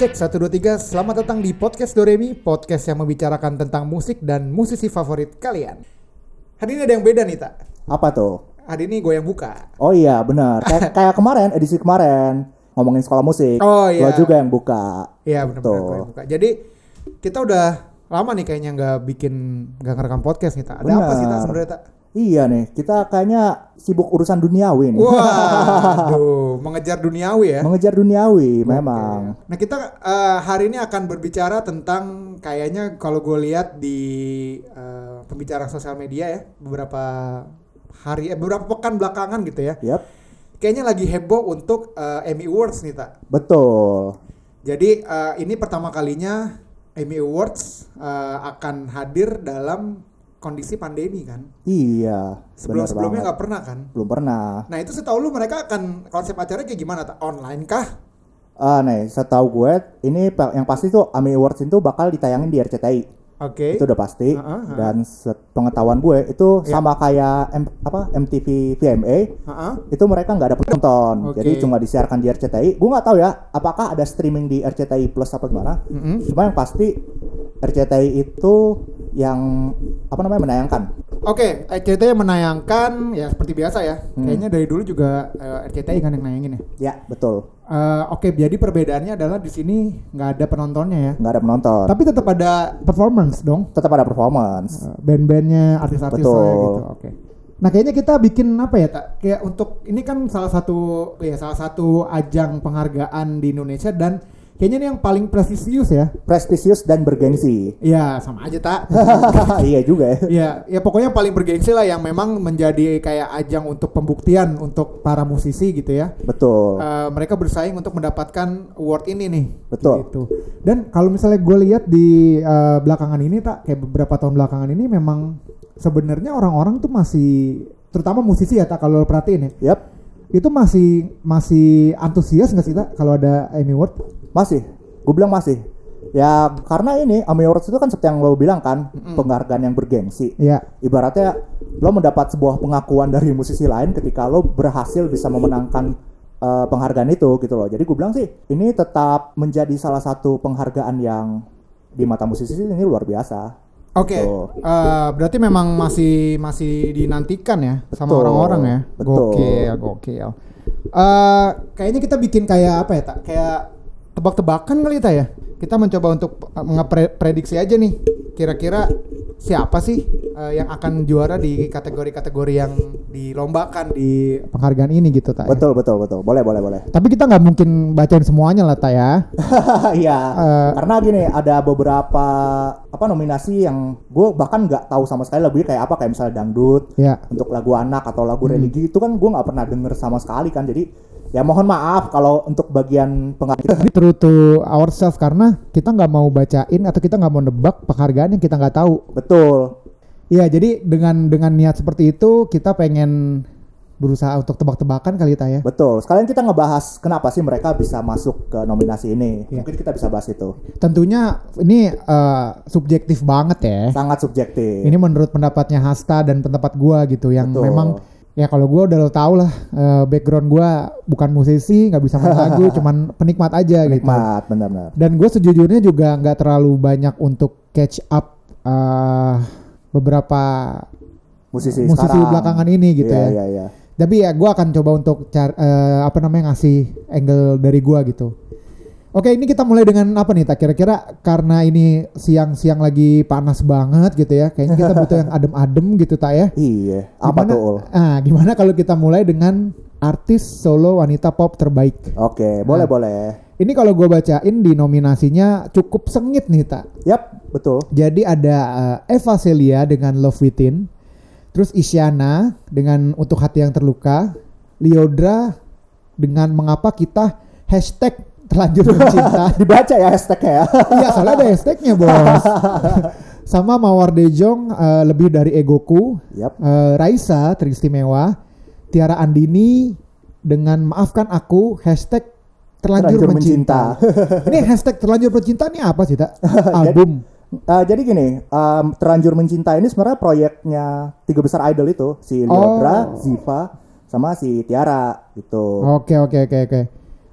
Cek 1 2 3. Selamat datang di podcast Doremi, podcast yang membicarakan tentang musik dan musisi favorit kalian. Hari ini ada yang beda nih, Tak. Apa tuh? Hari ini gue yang buka. Oh iya benar. Kayak kayak kemarin edisi kemarin ngomongin sekolah musik. Oh, iya. Lo juga yang buka. Iya, Tuh. gue yang buka. Jadi, kita udah lama nih kayaknya nggak bikin nggak ngerekam podcast nih, Tak. Ada apa sih, Tak, Benar. sebenarnya, Tak? Iya nih, kita kayaknya sibuk urusan duniawi nih. Waduh, mengejar duniawi ya. Mengejar duniawi memang. Nah kita eh, hari ini akan berbicara tentang kayaknya kalau gue lihat di eh, pembicaraan sosial media ya beberapa hari eh, beberapa pekan belakangan gitu ya. Yap, Kayaknya lagi heboh untuk eh, Emmy Awards nih tak. betul. Jadi eh, ini pertama kalinya Emmy Awards eh, akan hadir dalam kondisi pandemi kan. Iya, Sebelum sebelumnya nggak pernah kan. Belum pernah. Nah itu setahu lu mereka akan konsep acaranya kayak gimana tak? Online kah? Ah, nih, setahu gue ini yang pasti tuh AMI Awards itu bakal ditayangin di RCTI. Oke. Itu udah pasti. Ah, ah, ah. Dan pengetahuan gue itu Ya. sama kayak M- apa MTV VMA. Ha-ha. itu mereka nggak ada penonton Oke. jadi cuma disiarkan di RCTI gue nggak tahu ya apakah ada streaming di RCTI Plus apa gimana Mm-mm. cuma yang pasti RCTI itu yang apa namanya menayangkan Oke, RCTI menayangkan ya seperti biasa ya. Hmm. Kayaknya dari dulu juga eh, RCTI kan yang nayangin ya. ya betul Eh, Oke, jadi perbedaannya adalah di sini nggak ada penontonnya ya. nggak ada penonton Tapi tetap ada performance dong. tetap ada performance Eh, Band-bandnya, artis-artisnya gitu. Oke. Nah kayaknya kita bikin apa ya tak? Kayak untuk ini kan salah satu ya salah satu ajang penghargaan di Indonesia dan kayaknya ini yang paling prestisius ya. prestisius dan bergengsi Ya sama aja tak. iya juga ya Ya, ya pokoknya paling bergengsi lah yang memang menjadi kayak ajang untuk pembuktian untuk para musisi gitu ya. betul Eh, mereka bersaing untuk mendapatkan award ini nih. Betul. Gitu. Dan kalau misalnya gue lihat di eh, belakangan ini tak kayak beberapa tahun belakangan ini memang sebenarnya orang-orang tuh masih terutama musisi ya tak kalau lo perhatiin ya yap itu masih masih antusias nggak sih tak kalau ada Emmy Award? Masih gue bilang masih ya karena ini AMI Awards itu kan seperti yang lo bilang kan penghargaan yang bergengsi Ya. ibaratnya lo mendapat sebuah pengakuan dari musisi lain ketika lo berhasil bisa memenangkan eh, penghargaan itu gitu loh. Jadi gue bilang sih ini tetap menjadi salah satu penghargaan yang di mata musisi ini luar biasa. Oke, Betul. eh, berarti memang masih masih dinantikan ya sama Betul, orang-orang ya. betul. Gokil, gokil. Eh, kayaknya kita bikin kayak apa ya, tak? Kayak tebak-tebakan kali ta ya. Kita mencoba untuk eh, ngeprediksi aja nih. Kira-kira siapa sih eh, yang akan juara di kategori-kategori yang dilombakan di penghargaan ini gitu, tak? ya? Betul betul betul. Boleh boleh boleh. Tapi kita nggak mungkin bacain semuanya lah, tak ya. Iya. Eh. karena gini ada beberapa apa nominasi yang gue bahkan nggak tahu sama sekali lagunya kayak apa kayak misalnya dangdut Ya. untuk lagu anak atau lagu Hmm. religi itu kan gue nggak pernah denger sama sekali kan jadi ya mohon maaf kalau untuk bagian penghargaan Ini true to ourselves karena kita nggak mau bacain atau kita nggak mau nebak penghargaan yang kita nggak tahu. betul Iya, jadi dengan dengan niat seperti itu kita pengen berusaha untuk tebak-tebakan kali ya. Betul. Sekalian kita ngebahas kenapa sih mereka bisa masuk ke nominasi ini. Iya. Mungkin kita bisa bahas itu. Tentunya ini eh, subjektif banget ya. Sangat subjektif. Ini menurut pendapatnya Hasta dan pendapat gua gitu yang Betul. memang ya kalau gua udah lo tau lah eh, background gua bukan musisi nggak bisa main lagu cuman penikmat aja gitu. nikmat, benar-benar. Dan gue sejujurnya juga nggak terlalu banyak untuk catch up eh, beberapa Musisi, musisi sekarang. belakangan ini gitu Iya, ya. Iya, iya. Tapi ya gue akan coba untuk cari eh, apa namanya ngasih angle dari gua gitu. Oke ini kita mulai dengan apa nih tak kira-kira karena ini siang-siang lagi panas banget gitu ya. Kayaknya kita butuh yang adem-adem gitu tak ya. Iya. Apa Gimana- tuh? Ah gimana kalau kita mulai dengan artis solo wanita pop terbaik. Oke, boleh Nah. boleh. Ini kalau gue bacain di nominasinya cukup sengit nih tak. Yap, betul. Jadi ada eh, Eva Celia dengan Love Within, terus Isyana dengan Untuk Hati Yang Terluka, Liodra dengan Mengapa Kita hashtag Terlanjur Mencinta. Dibaca ya hashtagnya ya. Iya soalnya ada hashtagnya bos. Sama Mawar Dejong eh, lebih dari egoku, Yap. Eh, Raisa teristimewa, Tiara Andini dengan Maafkan Aku hashtag Terlanjur, Terlanjur Mencinta. ini hashtag Terlanjur Mencinta ini apa sih tak? Album. Eh, jadi gini, em, terlanjur mencinta ini sebenarnya proyeknya tiga besar idol itu, si Liodra, Oh. Ziva, sama si Tiara gitu. Oke oke oke oke.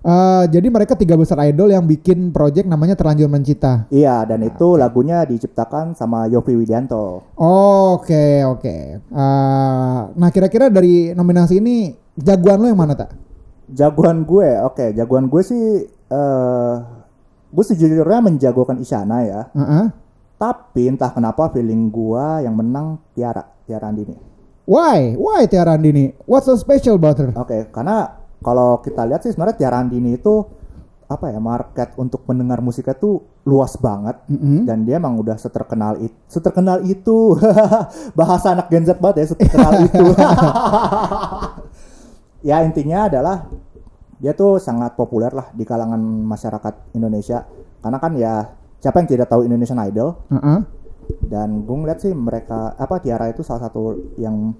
Eh, jadi mereka tiga besar idol yang bikin project namanya Terlanjur Mencita. Iya, dan itu lagunya diciptakan sama Yovie Widianto. Oke oke. Eh, nah kira-kira dari nominasi ini jagoan lo yang mana tak? Jagoan gue, oke, jagoan gue sih eh gue sejujurnya menjagokan Isyana ya. Heeh. Tapi entah kenapa feeling gua yang menang Tiara, Tiara Andini. Why? Why Tiara Andini? What's so special about her? Oke, karena kalau kita lihat sih sebenarnya Tiara Andini itu apa ya market untuk pendengar musiknya tuh luas banget Mm-mm. dan dia emang udah seterkenal itu seterkenal itu bahasa anak Gen Z banget ya seterkenal itu ya intinya adalah dia tuh sangat populer lah di kalangan masyarakat Indonesia karena kan ya siapa yang tidak tahu Indonesian Idol Heeh. dan gue ngeliat sih mereka apa Tiara itu salah satu yang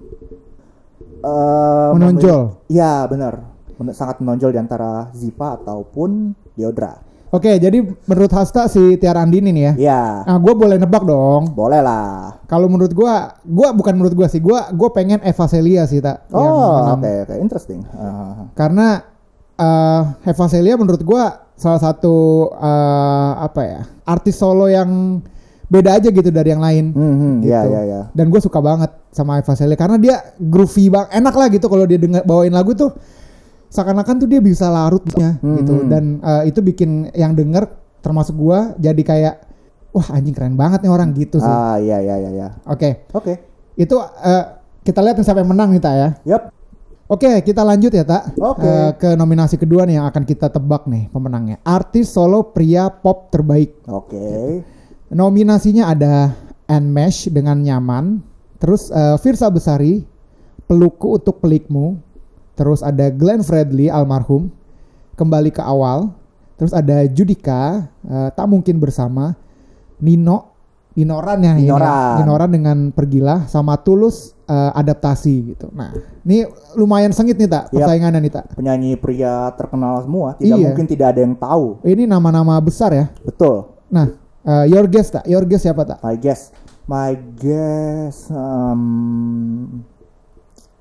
eh, Menonjol. Iya benar sangat menonjol di antara Ziva ataupun Diodra Oke, jadi menurut Hasta si Tiara Andini nih ya. Iya Nah, gue boleh nebak dong. boleh lah Kalau menurut gua, gua bukan menurut gua sih, gua gua pengen Eva Celia sih tak. oh oke oke interesting Ah, Karena eh Eva Celia menurut gua salah satu eh, apa ya artis solo yang beda aja gitu dari yang lain. hmm, hmm, gitu. iya iya iya Dan gue suka banget sama Eva Celia karena dia groovy bang, enak lah gitu kalau dia denger bawain lagu tuh seakan-akan tuh dia bisa larutnya Hmm, gitu. hmm. Dan eh, itu bikin yang denger termasuk gua jadi kayak wah anjing keren banget nih orang gitu sih. ah iya iya iya iya Oke, oke itu eh, kita lihat siapa yang menang nih tak ya. yep Oke, kita lanjut ya, Tak. Oke. Eh, ke nominasi kedua nih yang akan kita tebak nih pemenangnya. Artis solo pria pop terbaik. oke Nominasinya ada Mesh dengan Nyaman, terus eh, Firsa Besari, Pelukku untuk Pelikmu, terus ada Glenn Fredly almarhum, Kembali ke Awal, terus ada Judika, eh, Tak Mungkin Bersama, Nino, Ninoran ya, ini ya. Ninoran. Ninoran dengan Pergilah, sama Tulus eh, adaptasi gitu. Nah, ini lumayan sengit nih tak persaingannya nih tak. penyanyi pria terkenal semua tidak Iya. mungkin tidak ada yang tahu Ini nama-nama besar ya. betul Nah, eh, your guess tak? Your guess siapa tak? My guess, my guess, um,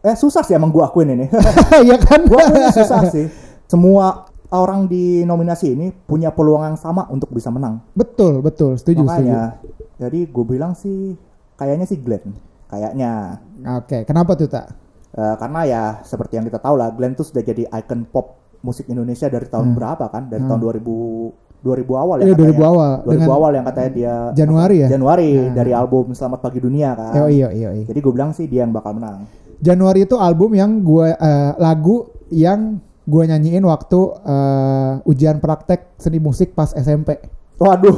eh susah sih emang gua akuin ini. ya kan? gua akuin susah sih. Semua orang di nominasi ini punya peluang yang sama untuk bisa menang. Betul, betul, setuju, setuju. Makanya, jadi gue bilang sih, kayaknya sih Glenn, kayaknya. Oke, kenapa tuh tak? Eh, karena ya seperti yang kita tahu lah, Glenn tuh sudah jadi icon pop musik Indonesia dari tahun berapa kan? Dari tahun 2000 2000 awal ya Hmm. Iya, 2000 katanya. awal. 2000 Dengan awal yang katanya dia Januari ya? Januari dari album Selamat Pagi Dunia kan. Iya, iya, iya. Jadi gue bilang sih dia yang bakal menang. Januari itu album yang gua eh, lagu yang gua nyanyiin waktu eh, ujian praktek seni musik pas SMP. Waduh.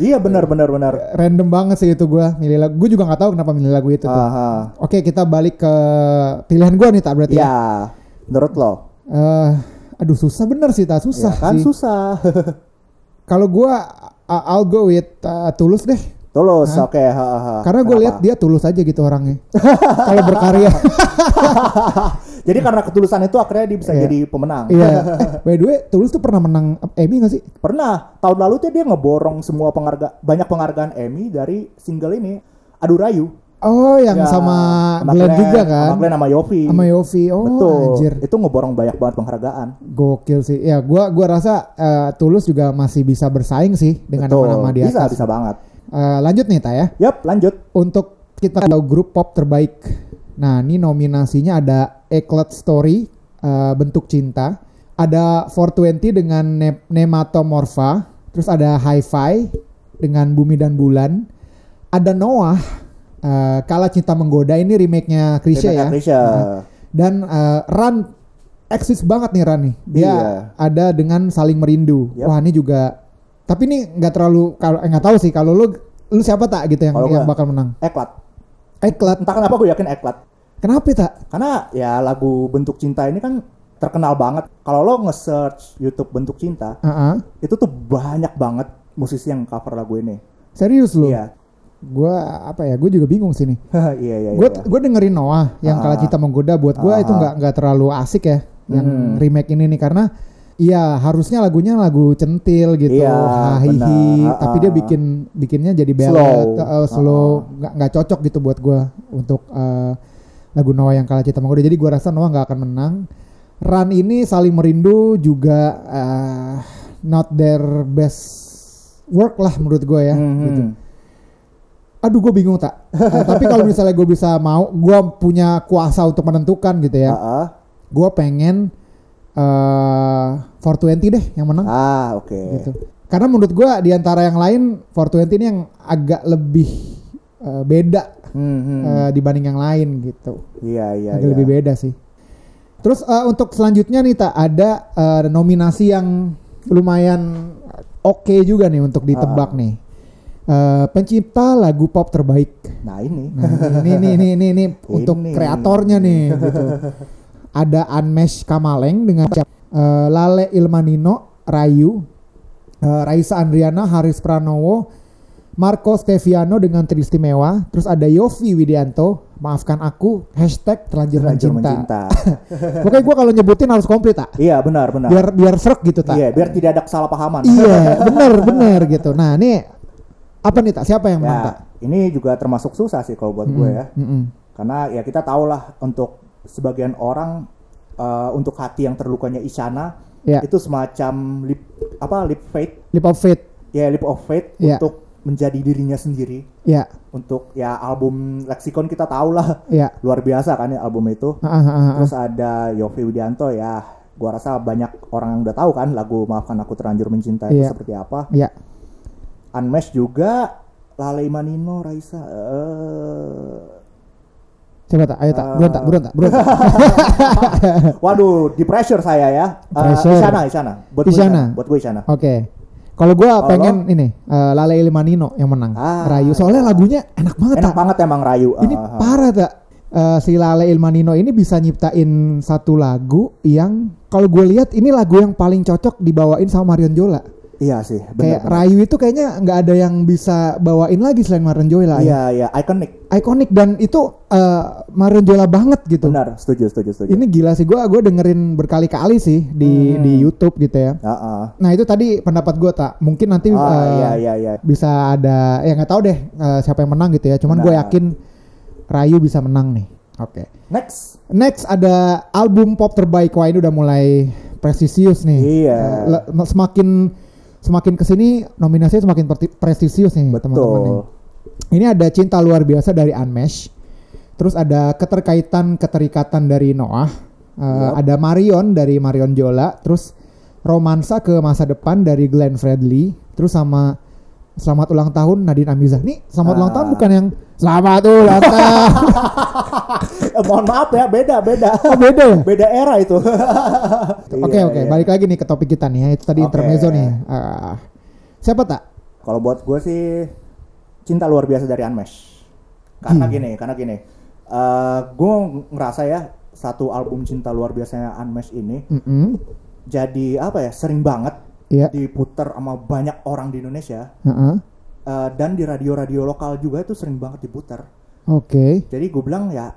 iya benar benar benar. Random banget sih itu gua milih lagu. Gua juga nggak tahu kenapa milih lagu itu tuh. Aha. Oke, kita balik ke pilihan gua nih tak berarti. ya? Ya, menurut lo? Eh, aduh susah bener sih tak susah Ya kan sih. susah. Kalau gua I- I'll go with uh, Tulus deh. Tulus, oke. ha, ha. Karena gue lihat dia tulus aja gitu orangnya. Kalau berkarya. Jadi karena ketulusan itu akhirnya dia bisa Iya. jadi pemenang. Iya. Eh, by the way, Tulus tuh pernah menang Emmy gak sih? Pernah tahun lalu tuh dia ngeborong semua pengharga banyak penghargaan Emmy dari single ini Adu Rayu. Oh, yang Ya, sama Glenn juga kan? Sama Glenn sama Yofi. Sama Yofi. Oh, Betul. anjir. Itu ngeborong banyak banget penghargaan. Gokil sih. Ya, gua gua rasa eh, Tulus juga masih bisa bersaing sih dengan nama-nama di Bisa, atas. bisa banget. Eh, lanjut nih, Ta ya. Yap, lanjut. Untuk kita tahu grup pop terbaik. Nah, ini nominasinya ada Eclat Story, eh, Bentuk Cinta. Ada 420 dengan ne Nematomorpha. Terus ada Hi-Fi dengan Bumi dan Bulan. Ada Noah, eh, Kala Cinta Menggoda. Ini remake-nya Krisya ya. Krisya. Dan eh, Ran eksis banget nih Ran nih. Dia Iya. ada dengan Saling Merindu. Yap. Wah, ini juga tapi ini nggak terlalu kalau eh, nggak tahu sih kalau lu lu siapa tak gitu yang yang bakal menang. Eklat. Eklat. Entah kenapa gue yakin Eklat. Kenapa tak? Karena ya lagu Bentuk Cinta ini kan terkenal banget. Kalau lo nge-search YouTube Bentuk Cinta, Heeh. itu tuh banyak banget musisi yang cover lagu ini. Serius lu? Iya. Gua apa ya? Gue juga bingung sih nih. iya iya Gue iya. gue dengerin Noah yang Kala Ah. Cinta Menggoda buat gue itu Ah. nggak nggak terlalu asik ya yang Hmm. remake ini nih karena Iya harusnya lagunya lagu centil gitu, Iya, hahihi, benar. tapi dia bikin bikinnya jadi ballad, Slow. uh, slow, nggak nggak cocok gitu buat gua untuk uh, lagu Noah yang kalah Cita Menggoda. Jadi gua rasa Noah nggak akan menang. Run ini saling merindu juga eh, not their best work lah menurut gue ya. Hmm, gitu. hmm. Aduh gue bingung tak. Eh, tapi kalau misalnya gue bisa mau, gue punya kuasa untuk menentukan gitu ya. Ah, ah. Gue pengen eh 420 deh yang menang Ah, oke. gitu. Karena menurut gue di antara yang lain 420 ini yang agak lebih eh, beda Hmm, hmm. eh, dibanding yang lain gitu. Iya, iya, agak iya. lebih beda sih. Terus eh, untuk selanjutnya nih tak ada eh, nominasi yang lumayan oke juga nih untuk ditebak Ah. nih. Eh, pencipta lagu pop terbaik. Nah, ini. Nah, ini ini ini ini, ini untuk kreatornya nih gitu. Ada Anmesh Kamaleng dengan eh, Lale Ilmanino, Rayu, eh, Raisa Andriana, Haris Pranowo, Marco Steviano dengan Tristimewa, terus ada Yofi Widianto, maafkan aku, hashtag terlanjur mencinta. mencinta. Pokoknya gue kalau nyebutin harus komplit tak? iya, benar, benar. Biar biar serak gitu tak? Iya, biar tidak ada kesalahpahaman. Iya, bener bener gitu. Nah ini apa nih tak? Siapa yang menang Ya, tak? ini juga termasuk susah sih kalau buat gue ya. Mm-mm. Karena ya kita tahu lah untuk sebagian orang eh, untuk hati yang terlukanya Isyana Ya. itu semacam lip apa lip faith Leap of Faith. ya lip of faith Ya. untuk menjadi dirinya sendiri Ya, untuk ya album Lexicon kita tahu lah ya. luar biasa kan ya album itu ah, ah, ah. terus ada Yofi Widianto ya gua rasa banyak orang yang udah tahu kan lagu maafkan aku terlanjur mencinta itu Iya. seperti apa Ya. Unmesh juga Lale Manino Raisa eh, Coba tak, ayo tak, buruan tak, buruan tak, buruan tak. Waduh, di pressure saya ya. Eh, Pressure. Isyana, Isyana. Buat gue Isyana. Isyana. Buat gue Isyana. Oke. Kalau gua Kalau- pengen ini eh, Lale Ilmanino yang menang. Ah. Rayu. Soalnya lagunya enak banget Enak tak. banget emang Rayu. Ini ah. parah tak. Eh, si Lale Ilmanino ini bisa nyiptain satu lagu yang kalau gue lihat ini lagu yang paling cocok dibawain sama Marion Jola. Iya sih, Kayak benar. Rayu itu kayaknya nggak ada yang bisa bawain lagi selain Marion Jola. ya. Iya, iya, iconic. Ikonik dan itu eh, Marion Jola banget gitu. Benar, setuju, setuju, setuju. Ini gila sih gua gua dengerin berkali-kali sih di Hmm. di YouTube gitu ya. Ah, ah. Nah itu tadi pendapat gue tak mungkin nanti Ah, eh, iya, iya, iya. bisa ada ya nggak tahu deh eh, siapa yang menang gitu ya. Cuman gue yakin Rayu bisa menang nih. Oke. Next. Next ada album pop terbaik. Wah ini udah mulai prestisius nih. Iya. Eh, le- semakin semakin ke sini nominasinya semakin prestisius nih teman-teman. Ini ada cinta luar biasa dari Unmesh. Terus ada keterkaitan keterikatan dari Noah. Eh, Yup. Ada Marion dari Marion Jola. Terus romansa ke masa depan dari Glenn Fredly. Terus sama selamat ulang tahun Nadine Amizah. Nih selamat ulang Ah. tahun bukan yang selamat ulang tahun. Eh, mohon maaf ya, beda, beda. oh beda ya? beda era itu. Oke Iya, oke iya. balik lagi nih ke topik kita nih ya. Itu tadi Oke. intermezzo nih. Ah, siapa tak? Kalau buat gue sih cinta luar biasa dari Unmesh. Karena Hmm. gini, karena gini. eh gue ngerasa ya satu album cinta luar biasanya Unmesh ini Mm-mm. jadi apa ya sering banget Iya. diputer sama banyak orang di Indonesia Heeh. eh, dan di radio-radio lokal juga itu sering banget diputer. Oke. Jadi gue bilang ya,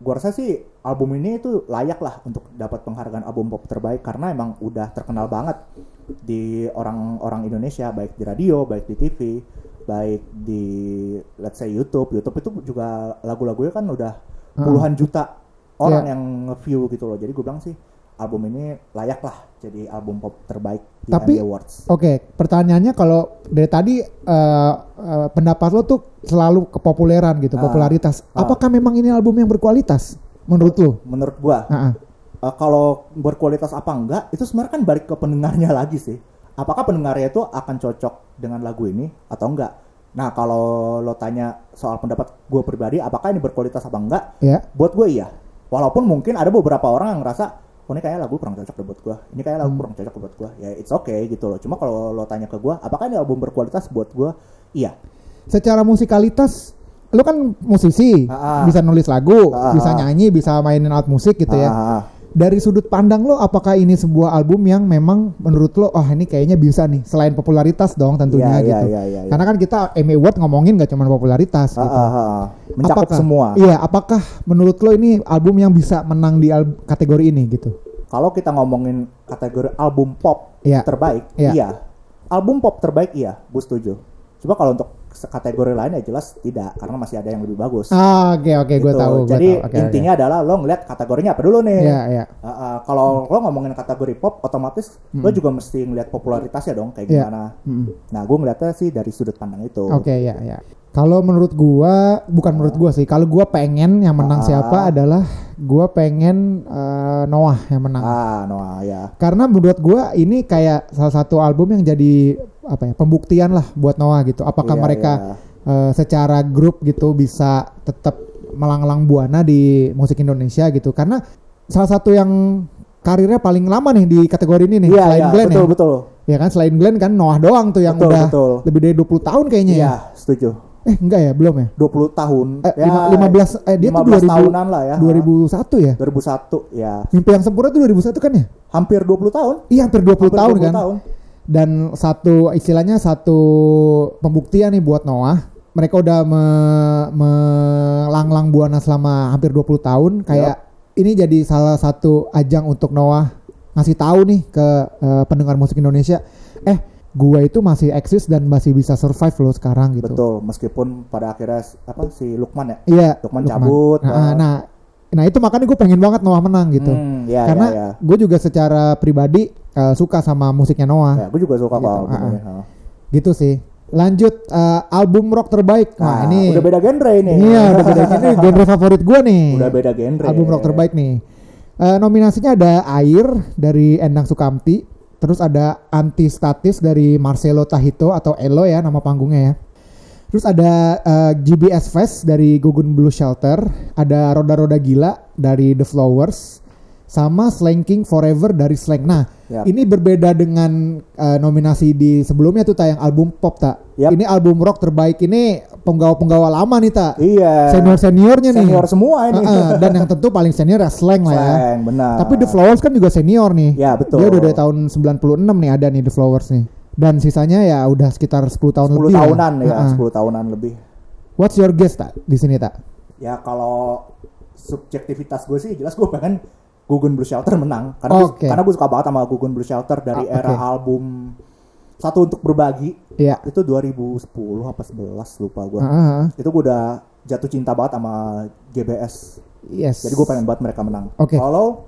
gue rasa sih album ini itu layak lah untuk dapat penghargaan album pop terbaik karena emang udah terkenal banget di orang-orang Indonesia baik di radio, baik di TV, baik di let's say YouTube. YouTube itu juga lagu-lagunya kan udah Ah. puluhan juta orang Iya. yang nge-view gitu loh. Jadi gue bilang sih album ini layak lah jadi album pop terbaik di Tapi- Emmy Awards. Oke, pertanyaannya kalau dari tadi eh, eh, pendapat lo tuh selalu kepopuleran gitu, Ah. popularitas. Ah. Apakah memang ini album yang berkualitas menurut lo? Menurut gua Ah, ah. Eh, kalau berkualitas apa enggak itu sebenarnya kan balik ke pendengarnya lagi sih apakah pendengarnya itu akan cocok dengan lagu ini atau enggak nah kalau lo tanya soal pendapat gue pribadi apakah ini berkualitas apa enggak Ya. buat gue iya walaupun mungkin ada beberapa orang yang ngerasa oh ini kayak lagu kurang cocok deh buat gue ini kayak lagu kurang cocok buat gue ya it's okay gitu loh. Cuma kalau lo tanya ke gue apakah ini album berkualitas buat gue iya. Secara musikalitas, lo kan musisi, Ah, ah. bisa nulis lagu, Ah, ah. bisa nyanyi, bisa mainin alat musik gitu ya. Dari sudut pandang lo, apakah ini sebuah album yang memang menurut lo, oh ini kayaknya bisa nih, selain popularitas dong tentunya Iya, iya, gitu. iya, iya, iya. Karena kan kita Emmy Award ngomongin gak cuma popularitas ah, gitu. ah, ah, ah. mencakup Apakah- semua Iya, apakah menurut lo ini album yang bisa menang di kategori ini gitu? kalau kita ngomongin kategori album pop Iya. terbaik, Iya. iya. Album pop terbaik iya, gue setuju. Coba kalau untuk kategori lain ya jelas tidak karena masih ada yang lebih bagus. Ah, oke oke gue Gitu. tahu. gua Jadi tahu. Oke, intinya adalah lo ngeliat kategorinya apa dulu nih. oke. Iya iya. Uh, uh, kalau lo ngomongin kategori pop, otomatis lo juga mesti ngeliat popularitasnya dong kayak Iya. gimana. Mm. Nah, gue ngeliatnya sih dari sudut pandang itu. Oke ya ya. Kalau menurut gua bukan menurut gua sih. Kalau gua pengen yang menang Ah. siapa adalah gua pengen eh, Noah yang menang. Ah, Noah ya. Karena menurut gua ini kayak salah satu album yang jadi apa ya pembuktian lah buat Noah gitu. Apakah Iya, mereka iya. eh, secara grup gitu bisa tetap melanglang buana di musik Indonesia gitu. Karena salah satu yang karirnya paling lama nih di kategori ini nih Iya, selain iya, Glenn betul ya. betul. Ya kan selain Glenn kan Noah doang tuh yang Betul, udah betul. lebih dari 20 tahun kayaknya ya. Iya, setuju. Eh enggak ya, belum ya? 20 tahun. Eh, lima- 15 eh dia tuh 15 2000 tahunan lah ya. 2001 ya? 2001 ya. Mimpi yang sempurna tuh 2001 kan ya? Hampir 20 tahun. Iya hampir 20 Hampir tahun 20 kan. tahun. Dan satu istilahnya satu pembuktian nih buat Noah. Mereka udah me- melanglang buana selama hampir 20 tahun kayak ini jadi salah satu ajang untuk Noah ngasih tahu nih ke eh, pendengar musik Indonesia eh gua itu masih eksis dan masih bisa survive loh sekarang gitu. Betul, meskipun pada akhirnya apa si Lukman ya? Iya. Lukman cabut, Nah, uh, nah, nah itu makanya gue pengen banget Noah menang gitu. Hmm, ya, Karena ya, ya. gue juga secara pribadi eh, suka sama musiknya Noah. Ya, gue juga suka Gitu, kok ah, Gitu sih. Lanjut eh, album rock terbaik. Nah, Nah, ini udah beda genre ini. Iya, udah beda ini genre favorit gue nih. Udah beda genre. Album rock terbaik nih. Eh, nominasinya ada Air dari Endang Sukamti, terus ada Antistatis dari Marcelo Tahito atau Elo ya nama panggungnya ya. Terus ada eh, GBS Fest dari Gugun Blue Shelter, ada Roda Roda Gila dari The Flowers, sama Slanking Forever dari Slang. Nah, Yap. ini berbeda dengan eh, nominasi di sebelumnya tuh tayang album pop tak. Yap. Ini album rock terbaik ini penggawa-penggawa lama nih tak. Iya. Senior-seniornya nih. Senior semua ini. Heeh, dan yang tentu paling senior ya Slang lah ya. Slang, benar. Tapi The Flowers kan juga senior nih. Ya, betul. Dia udah dari tahun 96 nih ada nih The Flowers nih. Dan sisanya ya udah sekitar 10 tahun 10 lebih. lah. tahunan ya, Heeh. 10 tahunan lebih. What's your guess tak di sini tak? Ya kalau subjektivitas gue sih jelas gue pengen Gugun Blue Shelter menang karena gue- Oke. karena gue suka banget sama Gugun Blue Shelter dari Ah, era oke. album satu untuk berbagi Iya. itu 2010 apa 11 lupa gue Heeh. itu gue udah jatuh cinta banget sama GBS Yes. jadi gue pengen banget mereka menang Oke. kalau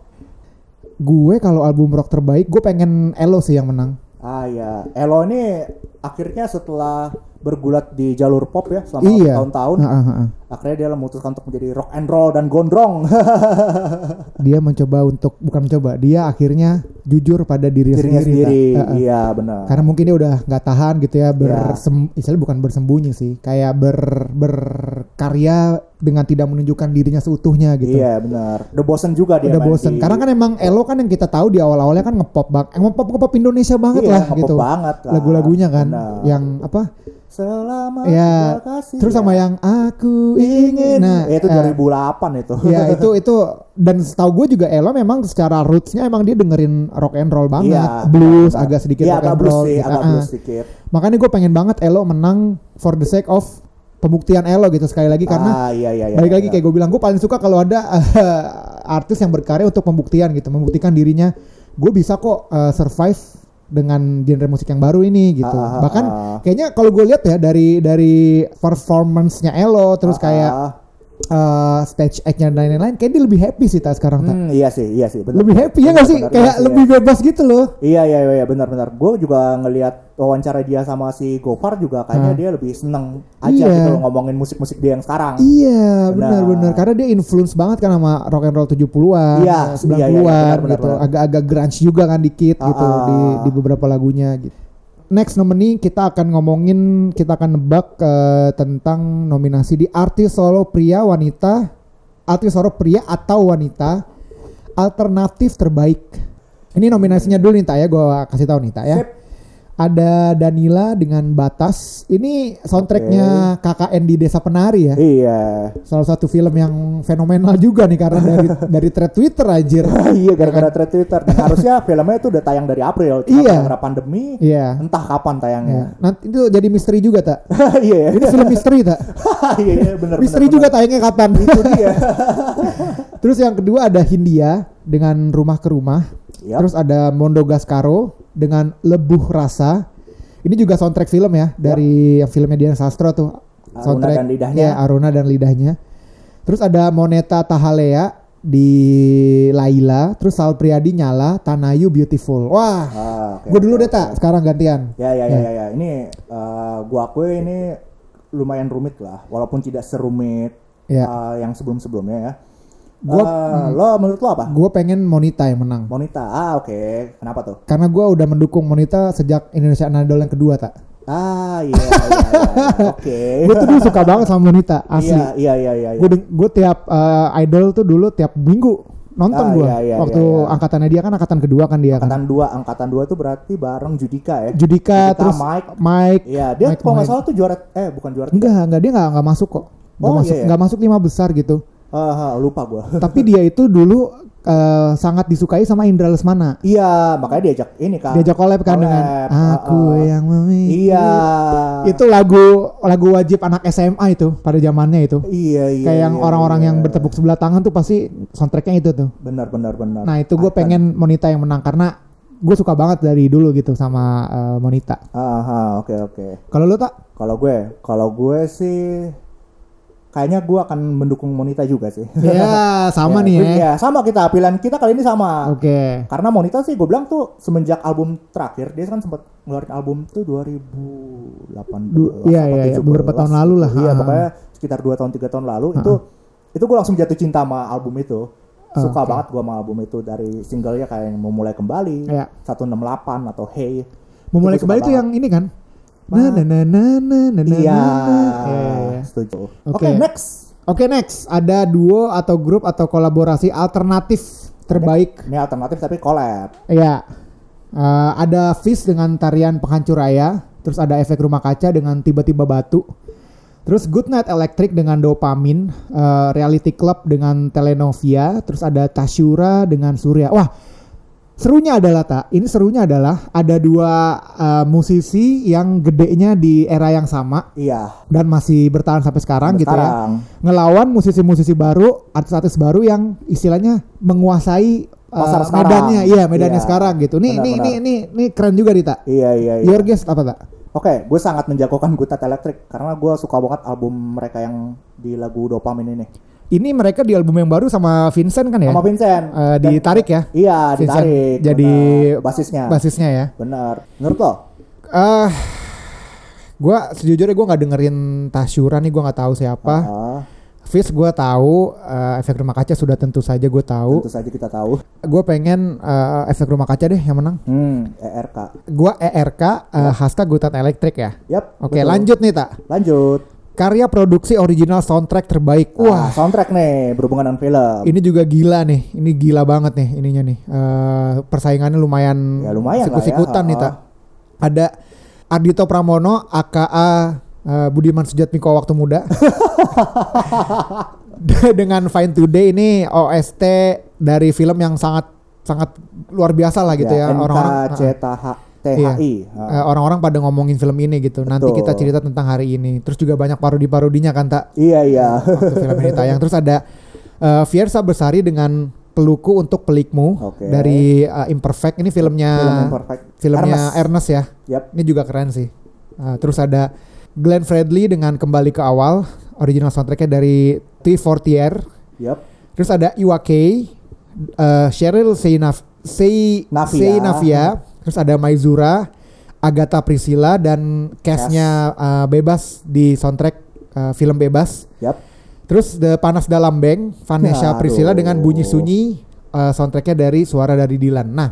Gue kalau album rock terbaik gue pengen Elo sih yang menang. ah ya Elo ini akhirnya setelah bergulat di jalur pop ya selama iya. tahun-tahun Heeh, heeh. akhirnya dia memutuskan untuk menjadi rock and roll dan gondrong Dia mencoba untuk bukan mencoba, dia akhirnya jujur pada dirinya, dirinya sendiri. sendiri? Heeh. iya benar Karena mungkin dia udah nggak tahan gitu ya bersem, istilahnya bukan bersembunyi sih, kayak ber berkarya dengan tidak menunjukkan dirinya seutuhnya gitu. Iya benar. Udah bosen juga dia. Udah bosen. di- Karena kan emang Elo kan yang kita tahu di awal-awalnya kan ngepop bang, eh, ngepop ngepop Indonesia banget Iya, lah ngepop gitu. banget lah. Lagu-lagunya kan, Benar. yang apa? Selama ya, kasih. terus sama yang aku ingin. Nah, Eh, itu eh, 2008 itu. ya itu itu dan setahu gue juga Elo memang secara rootsnya emang dia dengerin rock and roll banget, Iya, blues agak sedikit Iya, rock agak and blues roll. sih, gitu. agak Ah, blues ah. sedikit. Makanya gue pengen banget Elo menang for the sake of pembuktian Elo gitu sekali lagi karena ah, iya, iya, iya, balik lagi iya. kayak gue bilang gue paling suka kalau ada eh, artis yang berkarya untuk pembuktian gitu membuktikan dirinya gue bisa kok eh, survive dengan genre musik yang baru ini gitu ah, bahkan ah. kayaknya kalau gue lihat ya dari dari performance-nya Elo terus Ah, kayak ah. eh, stage act-nya dan lain-lain kayak dia lebih happy sih tak sekarang tak Hmm, iya sih, iya sih, benar. lebih happy ya Benar, nggak sih benar, kayak iya sih, lebih iya. bebas gitu loh Iya iya iya benar-benar. Gue juga ngelihat wawancara dia sama si Gopar juga kayaknya Hah? dia lebih seneng aja Iya. gitu loh ngomongin musik-musik dia yang sekarang. Iya Benar. benar-benar karena dia influence banget kan sama rock and roll 70-an, Iya, 90-an iya, iya, iya, benar, benar, gitu. Agak-agak grunge juga kan dikit Ah, gitu di ah. di beberapa lagunya gitu. Next nominee kita akan ngomongin kita akan nebak eh, tentang nominasi di artis solo pria wanita, artis solo pria atau wanita alternatif terbaik. Ini nominasinya dulu nih Tak ya, gua kasih tahu nih Tak ya. Sip. Ada Danila dengan Batas. Ini soundtracknya KKN di Desa Penari ya Iya. salah satu film yang fenomenal juga nih karena dari dari thread Twitter anjir. iya gara-gara thread Twitter. Dan harusnya filmnya itu udah tayang dari April. Cuma Iya. gara-gara pandemi. Iya. Entah kapan tayangnya. Ya. Nanti itu jadi misteri juga tak? Iya. Ini film misteri tak? Iya iya benar. Misteri juga tayangnya kapan? Itu dia. Terus yang kedua ada Hindia dengan Rumah ke Rumah. Yap. Terus ada Mondo Gascaro dengan Lebuh Rasa. Ini juga soundtrack film ya dari yang filmnya Dian Sastro tuh. Aruna dan Lidahnya. Ya, Aruna dan lidahnya. Terus ada Moneta Tahalea di Laila, terus Sal Priadi Nyala, Tanayu Beautiful. Wah, Ah, oke, gue dulu oke, deh tak, sekarang gantian. Ya ya ya ya, ya. Ini eh, gua akui ini lumayan rumit lah, walaupun tidak serumit Ya. eh, yang sebelum-sebelumnya ya. Gua- Eh, lo menurut lo apa? Gue pengen Monita yang menang. Monita. Ah, oke. Kenapa tuh? Karena gue udah mendukung Monita sejak Indonesia Idol yang kedua tak. Ah, iya iya iya. iya. Oke. Gue tuh dulu suka banget sama Monita, asli. Iya iya iya iya. Gue gue tiap eh, idol tuh dulu tiap minggu nonton Ah, gue. iya, iya, Waktu iya, iya. angkatannya dia kan angkatan kedua kan dia kan. Angkatan dua, angkatan dua itu berarti bareng Judika ya. Judika, Judika, terus Mike. Mike. Iya, dia Mike kalau nggak salah tuh juara eh bukan juara. Enggak, enggak dia enggak enggak masuk kok. Enggak Oh, masuk, iya, iya. enggak masuk lima besar gitu. Ah, lupa gua. Tapi dia itu dulu eh, sangat disukai sama Indra Lesmana. iya, makanya diajak ini kan. Diajak collab kan dengan Collab, ah, Aku yang memiliki. Iya. Itu lagu lagu wajib anak SMA itu pada zamannya itu. Iya iya. Kayak yang iya, orang-orang iya. yang bertepuk sebelah tangan tuh pasti soundtracknya itu tuh. benar benar benar. Nah itu gue pengen Monita yang menang karena gue suka banget dari dulu gitu sama eh, Monita. Ah, ah, oke oke. Kalau lu tak? Kalau gue, kalau gue sih kayaknya gue akan mendukung Monita juga sih. Ya sama Ya, nih ya. Iya, sama kita. Pilihan kita kali ini sama. Oke. Karena Monita sih gue bilang tuh semenjak album terakhir dia kan sempat ngeluarin album tuh 2018. Du- iya, iya, iya, 17, beberapa tahun lalu lah. Iya, Ah. pokoknya sekitar 2 tahun 3 tahun lalu itu itu gue langsung jatuh cinta sama album itu. Suka Oke. banget gue sama album itu dari singlenya kayak yang memulai kembali, Iya. 168 atau Hey. Memulai Itu kembali banget. yang ini kan? Na na na na na na na Iya, setuju. Oke. Oke, next. Oke next ada duo atau grup atau kolaborasi alternatif terbaik. Ini alternatif tapi collab. Iya. Eh, ada Fish dengan tarian penghancur raya, terus ada efek rumah kaca dengan tiba-tiba batu. Terus Goodnight Electric dengan dopamin, eh, Reality Club dengan Telenovia, terus ada Tashura dengan Surya. Wah, serunya adalah tak, ini serunya adalah ada dua eh, musisi yang gedenya di era yang sama Iya. dan masih bertahan sampai sekarang gitu ya ngelawan musisi-musisi baru, artis-artis baru yang istilahnya menguasai uh, Pasar sekarang. medannya, iya medannya Iya. sekarang gitu. Nih, Benar, nih, benar. nih, nih, nih keren juga Dita. Iya, iya, iya. Your guess apa tak? Oke, gue sangat menjagokan Gutat Electric karena gue suka banget album mereka yang di lagu Dopamin ini. Ini mereka di album yang baru sama Vincent kan ya? Sama Vincent. Dan- ditarik ya? Iya, Vincent ditarik. jadi benar. basisnya. Basisnya ya. Bener. Menurut lo? Eh, gua sejujurnya gua nggak dengerin Tashura nih, gua nggak tahu siapa. Ah, Fish gua tahu, eh, efek rumah kaca sudah tentu saja gue tahu. tentu saja kita tahu. Gue pengen eh, efek rumah kaca deh yang menang. Hmm, ERK. Gua ERK eh, hashtag Gutat Elektrik ya. Yap. Oke, betul. lanjut nih tak. Lanjut. Karya produksi original soundtrack terbaik. Wah, Wah, soundtrack nih berhubungan dengan film. ini juga gila nih. Ini gila banget nih ininya nih. Eh, persaingannya lumayan, Ya, lumayan ya, sikut-sikutan nih ha-ha. tak. Ada Ardito Pramono, AKA eh, Budiman Sujatmiko waktu muda. Dengan Fine Today ini OST dari film yang sangat sangat luar biasa lah gitu ya, orang-orang. Iya. THI. Eh, orang-orang pada ngomongin film ini gitu. Nanti Betul. kita cerita tentang hari ini. Terus juga banyak parodi-parodinya kan tak Iya, iya. waktu film ini tayang. Terus ada eh, Fiersa Bersari dengan Peluku untuk Pelikmu Oke. dari eh, Imperfect. Ini filmnya Film yang perfect. filmnya Ernest. Ernest ya. Yap. Ini juga keren sih. Eh, terus ada Glenn Fredly dengan Kembali ke Awal. Original soundtracknya dari T Fortier. Yap. Terus ada Iwa K, eh, Cheryl Seinaf, Sei, Navia. Seinavia, terus ada Maizura, Agatha Priscilla dan castnya eh, bebas di soundtrack eh, film bebas. Yap. Terus The Panas Dalam Bank, Vanessa Aduh. Priscilla dengan Bunyi Sunyi, eh, soundtracknya dari Suara dari Dilan. Nah,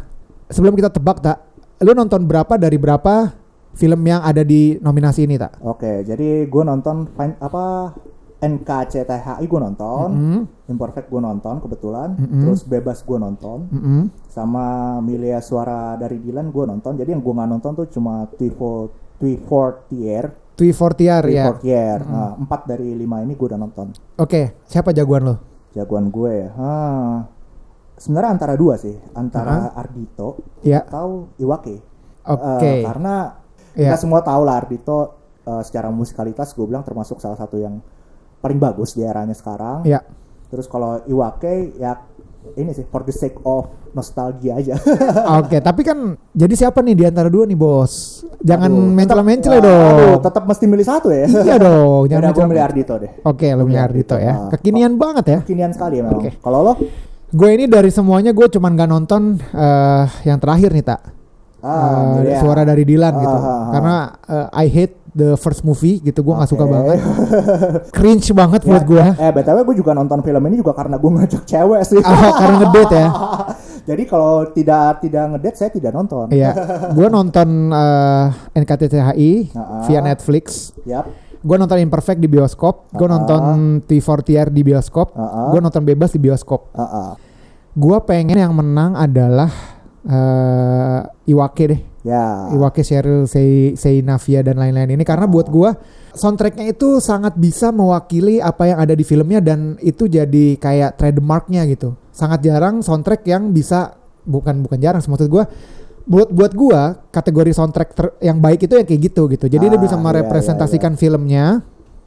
sebelum kita tebak tak, lu nonton berapa dari berapa film yang ada di nominasi ini tak? Oke, jadi gue nonton apa NKCTHI gue nonton, Mm-mm, Imperfect gue nonton kebetulan, Mm-mm. terus Bebas gue nonton, mm-mm. sama Milia Suara dari Dilan gue nonton. Jadi yang gue nggak nonton tuh cuma Twifor Twifortier, Twi Fortier ya. Twifortier. Nah, empat dari lima ini gue udah nonton. Oke, siapa jagoan lo? Jagoan gue ya, ah, sebenarnya antara dua sih, antara Ardito Ya, atau Iwake. oke. Eh, karena Ya. kita semua tahu lah Ardito eh, secara musikalitas gue bilang termasuk salah satu yang paling bagus di eranya sekarang. Ya, Terus kalau Iwake ya ini sih for the sake of nostalgia aja. Oke, tapi kan jadi siapa nih di antara dua nih, Bos? Jangan mencela-mencela dong. Aduh, tetap mesti milih satu ya. Iya dong, jangan aku milih Ardito deh. Oke, lo milih Ardito ya. Ah. Kekinian banget ya. Kekinian sekali ya memang. Oke. Kalau lo? Gue ini dari semuanya gue cuman gak nonton eh, yang terakhir nih tak. Ah, iya. suara dari Dilan gitu. Ah, ah, ah. Karena eh, I hate the first movie gitu gue nggak suka Oke. banget. Cringe banget Ya, buat gue. Eh, btw gue juga nonton film ini juga karena gue ngajak cewek sih. Oh, karena ngedate ya. Jadi kalau tidak tidak ngedate saya tidak nonton. Iya, gue nonton eh, NKCTHI Ah, ah. via Netflix. Yap. Gue nonton Imperfect di bioskop. Gue Ah. nonton T4TR di bioskop. Ah, ah. Gue nonton bebas di bioskop. Ah, ah. Gue pengen yang menang adalah eh Iwake deh. Ya. Iwake Cheryl Sei Seinavia dan lain-lain ini karena buat gua soundtracknya itu sangat bisa mewakili apa yang ada di filmnya dan itu jadi kayak trademarknya gitu. Sangat jarang soundtrack yang bisa bukan bukan jarang maksud gua buat buat gua kategori soundtrack ter- yang baik itu yang kayak gitu gitu. Jadi dia Ah, bisa iya, merepresentasikan filmnya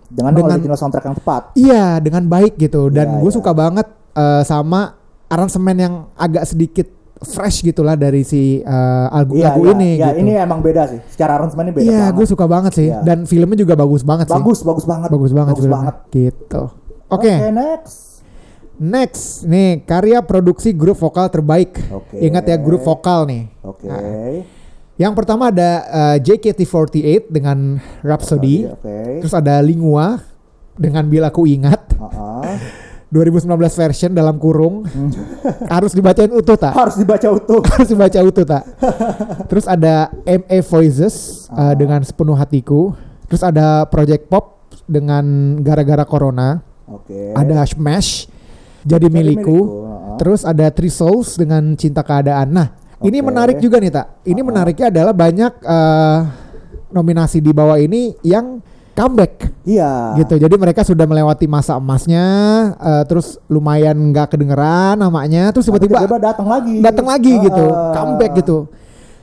Dengan, dengan- original soundtrack yang tepat. iya dengan baik gitu dan Iya, gue iya. suka banget eh, sama aransemen yang agak sedikit fresh gitulah dari si eh, lagu, Iya, lagu iya, ini iya, gitu. ini emang beda sih. Secara aransemen ini beda Iya, gue suka banget sih. Iya. Dan filmnya juga bagus banget sih. Bagus, bagus banget. bagus banget Bagus filmnya. banget. Gitu. Oke, next. next nih karya produksi grup vokal terbaik. Oke. Ingat ya grup vokal nih. Oke. Nah, Yang pertama ada eh, JKT48 dengan Rhapsody. Oke. Terus ada Lingua dengan Bila Ku Ingat. Ah, ah. 2019 version dalam kurung. Hmm. Harus dibacain utuh tak? Harus dibaca utuh. Harus dibaca utuh tak? Terus ada MA Voices uh, Ah. dengan sepenuh hatiku. Terus ada Project Pop dengan gara-gara corona. Oke. Ada Smash jadi, Jadi milikku. milikku, ah. Terus ada Three Souls dengan cinta keadaan. Nah, ini Oke. menarik juga nih tak. Ini Ah. menariknya adalah banyak uh, nominasi di bawah ini yang comeback Iya. gitu. Jadi mereka sudah melewati masa emasnya, uh, terus lumayan nggak kedengeran namanya, terus tiba-tiba datang lagi. datang lagi Ah, gitu, comeback gitu.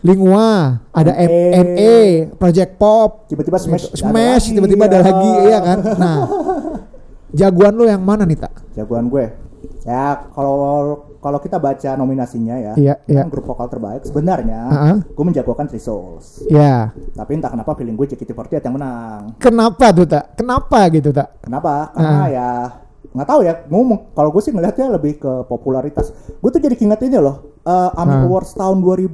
Lingua, ada M- MA. MA, Project Pop, Tiba-tiba smash. Smash, ada tiba-tiba ada Ah. lagi, iya kan? Nah, jagoan lu yang mana nih tak? Jagoan gue. Ya kalau kalau kita baca nominasinya ya, Iya, iya. kan grup vokal terbaik sebenarnya Ah, ah. gue menjagokan Three Souls. Ya, Tapi entah kenapa feeling gue JKT48 yang menang. kenapa tuh tak? Kenapa gitu tak? Kenapa? Karena Ah. ya nggak tahu ya. Ngomong kalau gue sih ngelihatnya lebih ke popularitas. Gue tuh jadi keinget ini loh. eh AMI Ah. Awards tahun 2000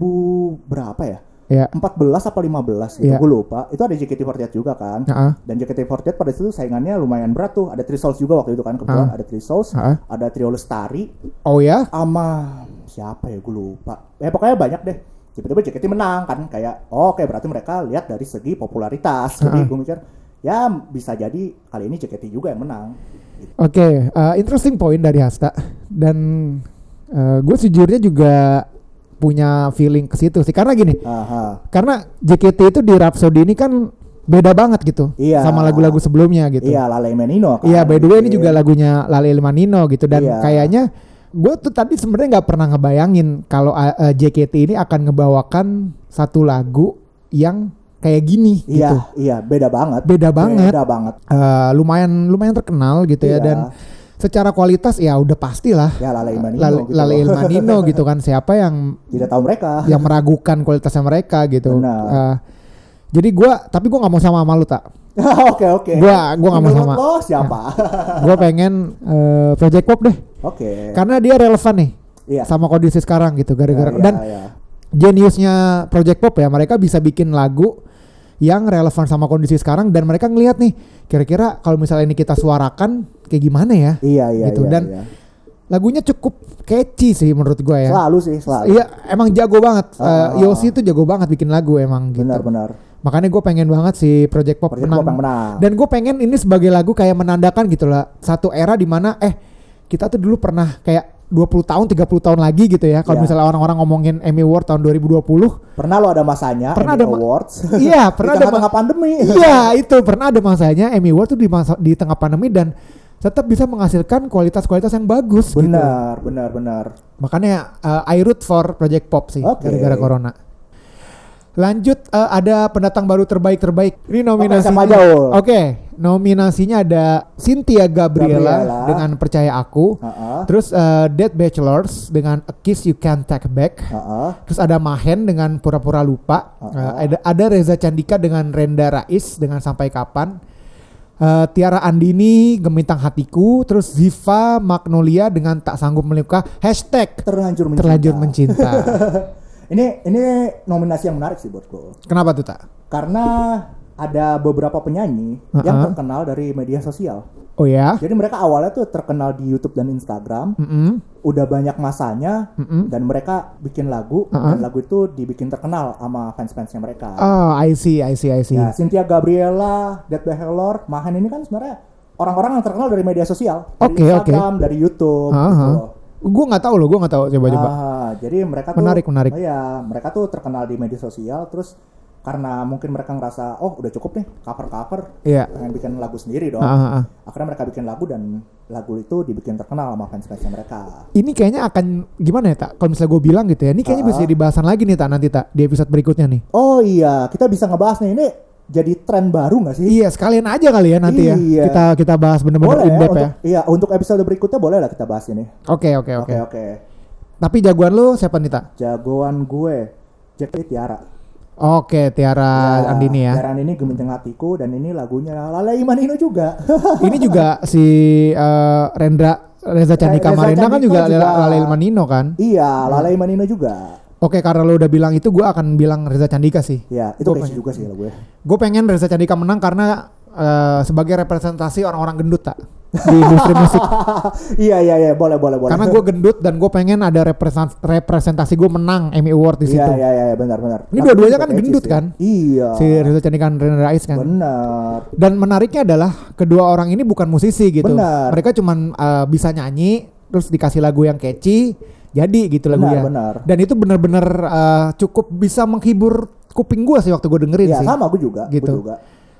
berapa ya? Ya, 14 apa 15 gitu. Iya. Gue lupa. Itu ada JKT48 juga kan. Ah, ah. Dan JKT48 pada itu saingannya lumayan berat tuh. Ada Three Souls juga waktu itu kan. Kebetulan Ah. ada Three Souls, Ah. ada Trio Lestari, oh ya? sama siapa ya gue lupa. Eh pokoknya banyak deh. Tiba-tiba JKT menang kan kayak oh, oke berarti mereka lihat dari segi popularitas. Jadi Ah. gue mikir ya bisa jadi kali ini JKT juga yang menang. Gitu. Oke, uh, interesting point dari Hasta dan uh, gue sejujurnya juga punya feeling ke situ sih karena gini, Aha. karena JKT itu di Rhapsody ini kan beda banget gitu Iya. sama lagu-lagu sebelumnya gitu. Iya Lale Menino kan. Iya, by the way ini bikin. juga lagunya Lale Manino gitu dan Iya. kayaknya gue tuh tadi sebenarnya nggak pernah ngebayangin kalau uh, uh, JKT ini akan ngebawakan satu lagu yang kayak gini gitu. Iya, iya beda banget. Beda banget. Beda banget. Uh, lumayan lumayan terkenal gitu ya Iya. dan secara kualitas ya udah pastilah Ya Lale Menino Lale, gitu. Lale loh. Manino gitu kan siapa yang Tidak tahu mereka. yang meragukan kualitasnya mereka gitu. Benar. Uh, jadi gua tapi gua nggak mau sama sama lu tak. Oke oke. Gua- gua nggak mau sama. Lo siapa? Gua pengen uh, Project Pop deh. Oke. Karena dia relevan nih Iya. sama kondisi sekarang gitu gara-gara Iya, dan iya. jeniusnya Project Pop ya mereka bisa bikin lagu yang relevan sama kondisi sekarang dan mereka ngelihat nih kira-kira kalau misalnya ini kita suarakan kayak gimana ya Iya iya gitu. iya, Dan iya. lagunya cukup catchy sih menurut gue ya Selalu sih selalu. iya emang jago banget Ah. Eh, Yosi tuh jago banget bikin lagu emang gitu Benar-benar. makanya gue pengen banget si Project Pop Project menang. Pop menang. dan gue pengen ini sebagai lagu kayak menandakan gitu lah satu era di mana eh kita tuh dulu pernah kayak 20 tahun 30 tahun lagi gitu ya kalau Iya. misalnya orang-orang ngomongin Emmy Award tahun 2020 Pernah lo ada masanya Pernah Emmy ada Awards. iya pernah Di ada tengah-tengah pandemi. iya itu pernah ada masanya Emmy Award tuh di masa di tengah pandemi dan tetap bisa menghasilkan kualitas-kualitas yang bagus gitu Benar, benar, benar. makanya uh, I root for Project Pop sih gara-gara corona Lanjut eh, ada pendatang baru terbaik terbaik. Ini nominasinya. siapa aja, Ul? Oke, nominasinya ada Cynthia Gabriela, Gabriela. dengan Percaya Aku. Heeh. Terus eh, Dead Bachelors dengan A Kiss You Can't Take Back. Heeh. Terus ada Mahen dengan Pura-Pura Lupa. Uh-uh. Eh, ada, ada Reza Candika dengan Renda Rais dengan Sampai Kapan. Eh, Tiara Andini Gemintang Hatiku. Terus Ziva Magnolia dengan Tak Sanggup Meluka. Hashtag Terlanjur mencinta. Terlanjur Mencinta. ini ini nominasi yang menarik sih buatku. Kenapa tuh tak? Karena ada beberapa penyanyi yang Uh-uh. terkenal dari media sosial. Oh ya? Jadi mereka awalnya tuh terkenal di YouTube dan Instagram, Mm-mm. udah banyak masanya Mm-mm. dan mereka bikin lagu Uh-uh. dan lagu itu dibikin terkenal sama fans-fansnya mereka. Oh, I see, I see, I see. Ya, Cynthia Gabriela, Dead Behavior, Mahan ini kan sebenarnya orang-orang yang terkenal dari media sosial, dari Oke, Instagram, dari YouTube, Aha. gitu loh. Gue nggak tahu loh, gue nggak tahu. Coba coba. Ah, jadi mereka tuh Menarik, menarik. Oh iya, mereka tuh terkenal di media sosial terus karena mungkin mereka ngerasa oh udah cukup nih cover-cover Iya. pengen bikin lagu sendiri dong. Ah, ah, ah. Akhirnya mereka bikin lagu dan lagu itu dibikin terkenal sama fans-fansnya mereka. Ini kayaknya akan gimana ya tak? Kalau misalnya gue bilang gitu ya, ini kayaknya bisa Ah. jadi bahasan lagi nih tak nanti tak di episode berikutnya nih. Oh iya, kita bisa ngebahas nih ini jadi tren baru nggak sih? Iya sekalian aja kali ya nanti ya. Iya. Kita kita bahas bener-bener Boleh in ya, depth ya. Iya, untuk episode berikutnya boleh lah kita bahas ini. Oke oke oke. Oke oke. Tapi jagoan lu siapa nih tak? Jagoan gue Jack Tiara. Oke Tiara Andini ya. Tiara Andini Gemenceng Hatiku dan ini lagunya Lala Imanino juga. Ini juga si eh, Rendra Reza Candika Marina kan juga, juga. Lala Ilmanino kan. iya, Lala Imanino juga. Oke karena lu udah bilang itu gue akan bilang Reza Candika sih. Ya, itu Gua pengen- juga sih kalau gue. Gue pengen Reza Candika menang karena eh, sebagai representasi orang-orang gendut tak di industri musik. iya iya iya, boleh boleh boleh. Karena gue gendut dan gue pengen ada represent- representasi gue menang Emmy Award di situ. Iya iya iya benar benar. Ini dua-duanya kan gendut sih. kan? Iya. Si Reza Candika dan Rena Rais kan. Benar. Dan menariknya adalah kedua orang ini bukan musisi gitu. Benar. Mereka cuman eh, bisa nyanyi terus dikasih lagu yang catchy jadi gitu Benar, lagunya. benar. Dan itu benar-benar eh, cukup bisa menghibur kuping gue sih waktu gue dengerin Iya sih. sama gue juga. Gitu. Gue juga.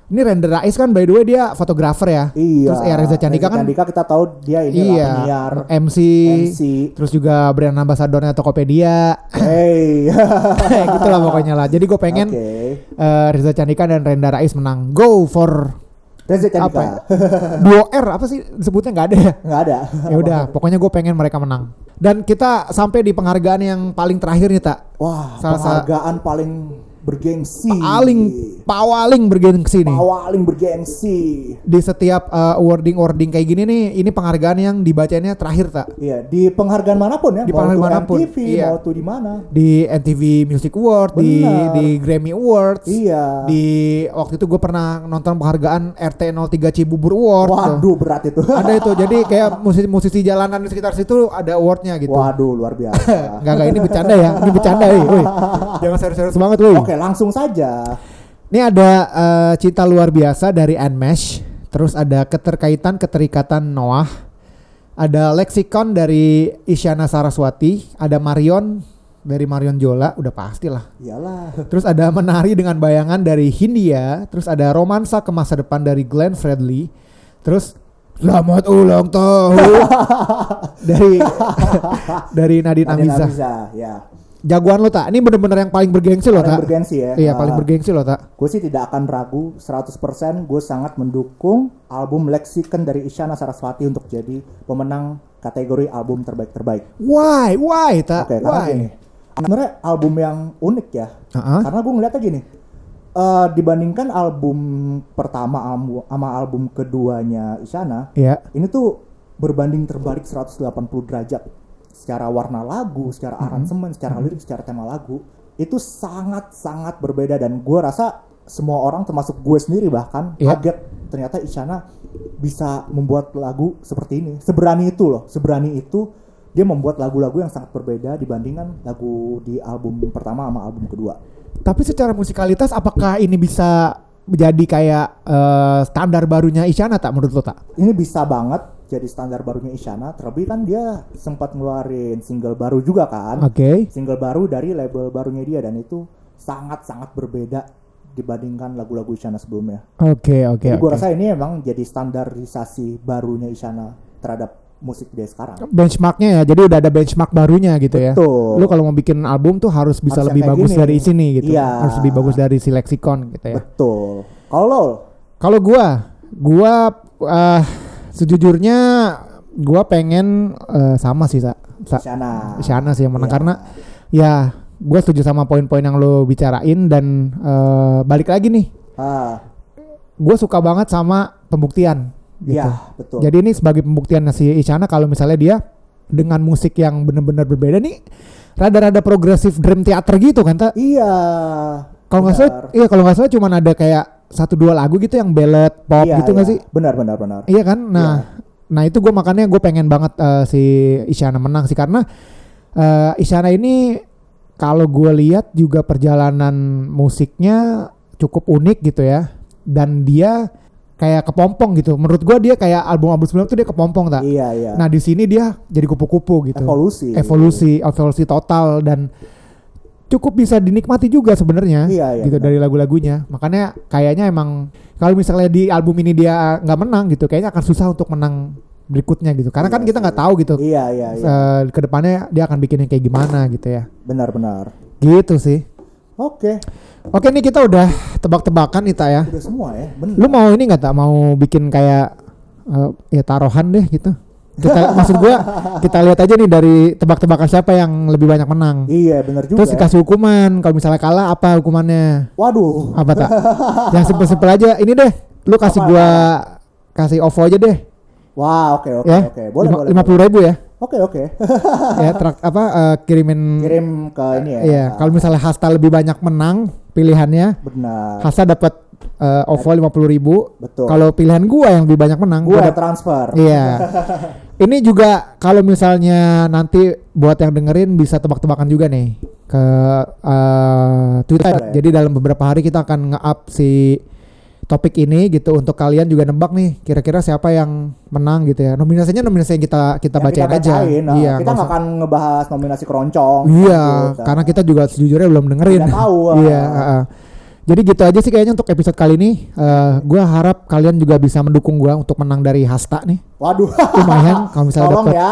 Ini Render Rais kan by the way dia fotografer ya. Iya. Terus ya Reza Candika kan Candika kita tahu dia ini iya, penyiar, MC, MC. terus juga brand ambassadornya Tokopedia. Hey. gitu lah pokoknya lah. Jadi gue pengen Oke. eh, Reza Candika dan Renda Rais menang. Go for Reza apa? Candika. ya? Duo R apa sih disebutnya nggak ada ya? Nggak ada. Ya udah, pokoknya gue pengen mereka menang. Dan kita sampai di penghargaan yang paling terakhir nih tak. Wah, Salah sa- penghargaan paling bergengsi. Paling pawaling bergengsi nih. paling bergengsi. Di setiap eh, awarding awarding kayak gini nih, ini penghargaan yang dibacanya terakhir tak. Iya, di penghargaan mana pun ya, Di penghargaan mana pun, MTV, iya. mau itu di mana. Di NTV Music Award, di di Grammy Awards, Iya. di waktu itu gue pernah nonton penghargaan RT03 Cibubur Award. tuh. Waduh, berat itu. Ada itu, jadi kayak musisi-musisi jalanan di sekitar situ ada awardnya gitu. Waduh, luar biasa. Enggak enggak ini bercanda ya, ini bercanda ya. Woi. Jangan serius-serius banget woi. Oke, langsung saja. Ini ada eh, cinta luar biasa dari Anmesh, terus ada keterkaitan keterikatan Noah, ada leksikon dari Isyana Saraswati, ada Marion dari Marion Jola, udah pastilah. Iyalah. Terus ada menari dengan bayangan dari Hindia, terus ada romansa ke masa depan dari Glenn Fredly, terus selamat ulang tahun dari dari Nadine Nadine Amiza. Amiza, ya. Jagoan lo tak? Ini bener-bener yang paling bergengsi lo Paling tak? bergengsi ya. Iya Ah, paling bergengsi lo tak? Gue sih tidak akan ragu 100% gue sangat mendukung album Lexicon dari Isyana Saraswati untuk jadi pemenang kategori album terbaik-terbaik. Why? Why tak? Oke, karena Why? gini. Sebenarnya album yang unik ya. Uh-uh. Karena gue ngeliatnya gini. eh, dibandingkan album pertama albu- sama album keduanya Isyana, Iya. ini tuh berbanding terbalik 180 derajat secara warna lagu, secara aransemen, secara lirik, secara tema lagu itu sangat-sangat berbeda. Dan gue rasa semua orang termasuk gue sendiri bahkan Iya. kaget ternyata Isyana bisa membuat lagu seperti ini. Seberani itu loh seberani itu dia membuat lagu-lagu yang sangat berbeda dibandingkan lagu di album pertama sama album kedua. Tapi secara musikalitas apakah ini bisa menjadi kayak eh, standar barunya Isyana tak menurut lo tak? ini bisa banget jadi standar barunya Isyana terlebih kan dia sempat ngeluarin single baru juga kan Oke. single baru dari label barunya dia dan itu sangat-sangat berbeda dibandingkan lagu-lagu Isyana sebelumnya. Oke oke Jadi gue rasa ini emang jadi standarisasi barunya Isyana terhadap musik dia sekarang. benchmarknya ya jadi udah ada benchmark barunya gitu ya Betul. lu kalau mau bikin album tuh harus bisa Harus lebih bagus gini. dari sini gitu Iya. harus lebih bagus dari si lexicon gitu ya Betul. Kalau kalau gua gua eh, sejujurnya gua pengen eh, sama sih sa, Sa- Shana. Shana sih yang menang Iya. karena ya gue setuju sama poin-poin yang lo bicarain dan eh, balik lagi nih Ah, gue suka banget sama pembuktian gitu. iya, betul. Jadi ini sebagai pembuktian si Isyana kalau misalnya dia dengan musik yang benar-benar berbeda nih rada-rada progresif dream theater gitu kan tak? iya. Kalau nggak salah, iya kalau nggak salah cuman ada kayak satu dua lagu gitu yang ballad pop Iya, gitu iya. sih? Benar, benar, benar. Iya kan? Nah, nah itu gue makanya gue pengen banget eh, si Isyana menang sih karena eh, Isyana ini kalau gue lihat juga perjalanan musiknya cukup unik gitu ya dan dia kayak kepompong gitu. Menurut gue dia kayak album-album sebelumnya tuh dia kepompong tak? Iya, iya. Nah di sini dia jadi kupu-kupu gitu. evolusi. Evolusi, evolusi total dan cukup bisa dinikmati juga sebenarnya Iya, iya, gitu benar. dari lagu-lagunya. Makanya kayaknya emang kalau misalnya di album ini dia nggak menang gitu, kayaknya akan susah untuk menang berikutnya gitu. Karena kan Iya kita sih. nggak tahu gitu Iya, iya, iya. eh, ke depannya dia akan bikin yang kayak gimana gitu ya. Benar, benar. Gitu sih. Oke, Oke nih kita udah tebak-tebakan nih tak ya. udah semua ya. Benar. Lu mau ini nggak tak mau bikin kayak eh, ya taruhan deh gitu. Kita maksud gua kita lihat aja nih dari tebak-tebakan siapa yang lebih banyak menang. Iya, benar juga. Terus dikasih hukuman. Kalau misalnya kalah apa hukumannya? Waduh. Apa tak? yang simpel-simpel aja. Ini deh, lu kasih Apa, gua kasih OVO aja deh, Wah, oke, oke, ya. oke. Boleh, boleh. Lima puluh ribu ya. Oke, oke. ya trak apa eh, kirimin. Kirim ke ini ya. Iya. Kalau misalnya Hasta lebih banyak menang pilihannya, benar. Hasta dapat eh, OVO lima puluh ribu. Betul. Kalau pilihan gua yang lebih banyak menang, Gua ada transfer. Iya. Ini juga kalau misalnya nanti buat yang dengerin bisa tebak-tebakan juga nih ke eh, Twitter. Ya? Jadi dalam beberapa hari kita akan nge-up si topik ini gitu untuk kalian juga nebak nih kira-kira siapa yang menang gitu ya. Nominasinya nominasi yang kita kita Yang bacain aja. nah, iya, kita nggak akan ngebahas nominasi keroncong. Iya, gitu. karena kita juga sejujurnya belum dengerin. Tidak tahu, ah. iya, heeh. Jadi gitu aja sih kayaknya untuk episode kali ini. Eh gua harap kalian juga bisa mendukung gua untuk menang dari Hasta nih. Waduh. Lumayan kalau misalnya Tolong dapat ya.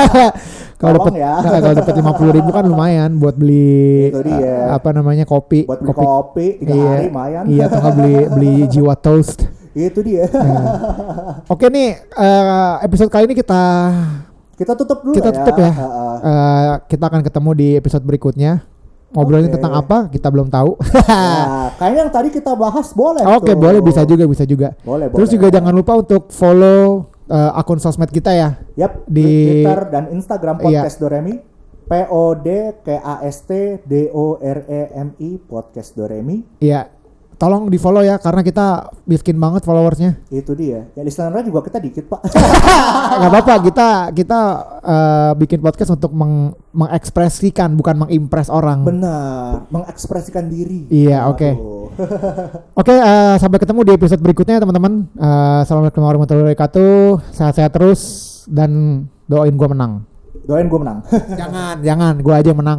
kalau dapat ya. nah, kalau dapat lima puluh ribu kan lumayan buat beli Itu dia. eh, apa namanya kopi Buat beli kopi, tiga iya hari lumayan. iya atau beli beli jiwa toast Itu dia. oke nih eh, episode kali ini kita kita tutup dulu kita ya. tutup ya Heeh. Eh, kita akan ketemu di episode berikutnya ngobrolin Oke. tentang apa kita belum tahu Nah, kayaknya yang tadi kita bahas boleh. oke tuh. boleh bisa juga bisa juga Boleh, terus boleh. juga jangan lupa untuk follow eh, akun sosmed kita ya Yap, di- Twitter dan Instagram Iya. podcast Doremi. P O D K A S T D O R E M I podcast Doremi. Iya tolong di follow ya karena kita miskin banget followersnya Itu dia. Ya listenernya juga kita dikit, Pak. nggak apa-apa kita kita eh, bikin podcast untuk meng- mengekspresikan bukan mengimpress orang Benar, mengekspresikan diri. Iya, oke. Oke eh, sampai ketemu di episode berikutnya teman-teman Eh, assalamualaikum warahmatullahi wabarakatuh sehat-sehat terus dan doain gua menang Doain gue menang. jangan jangan gua aja yang menang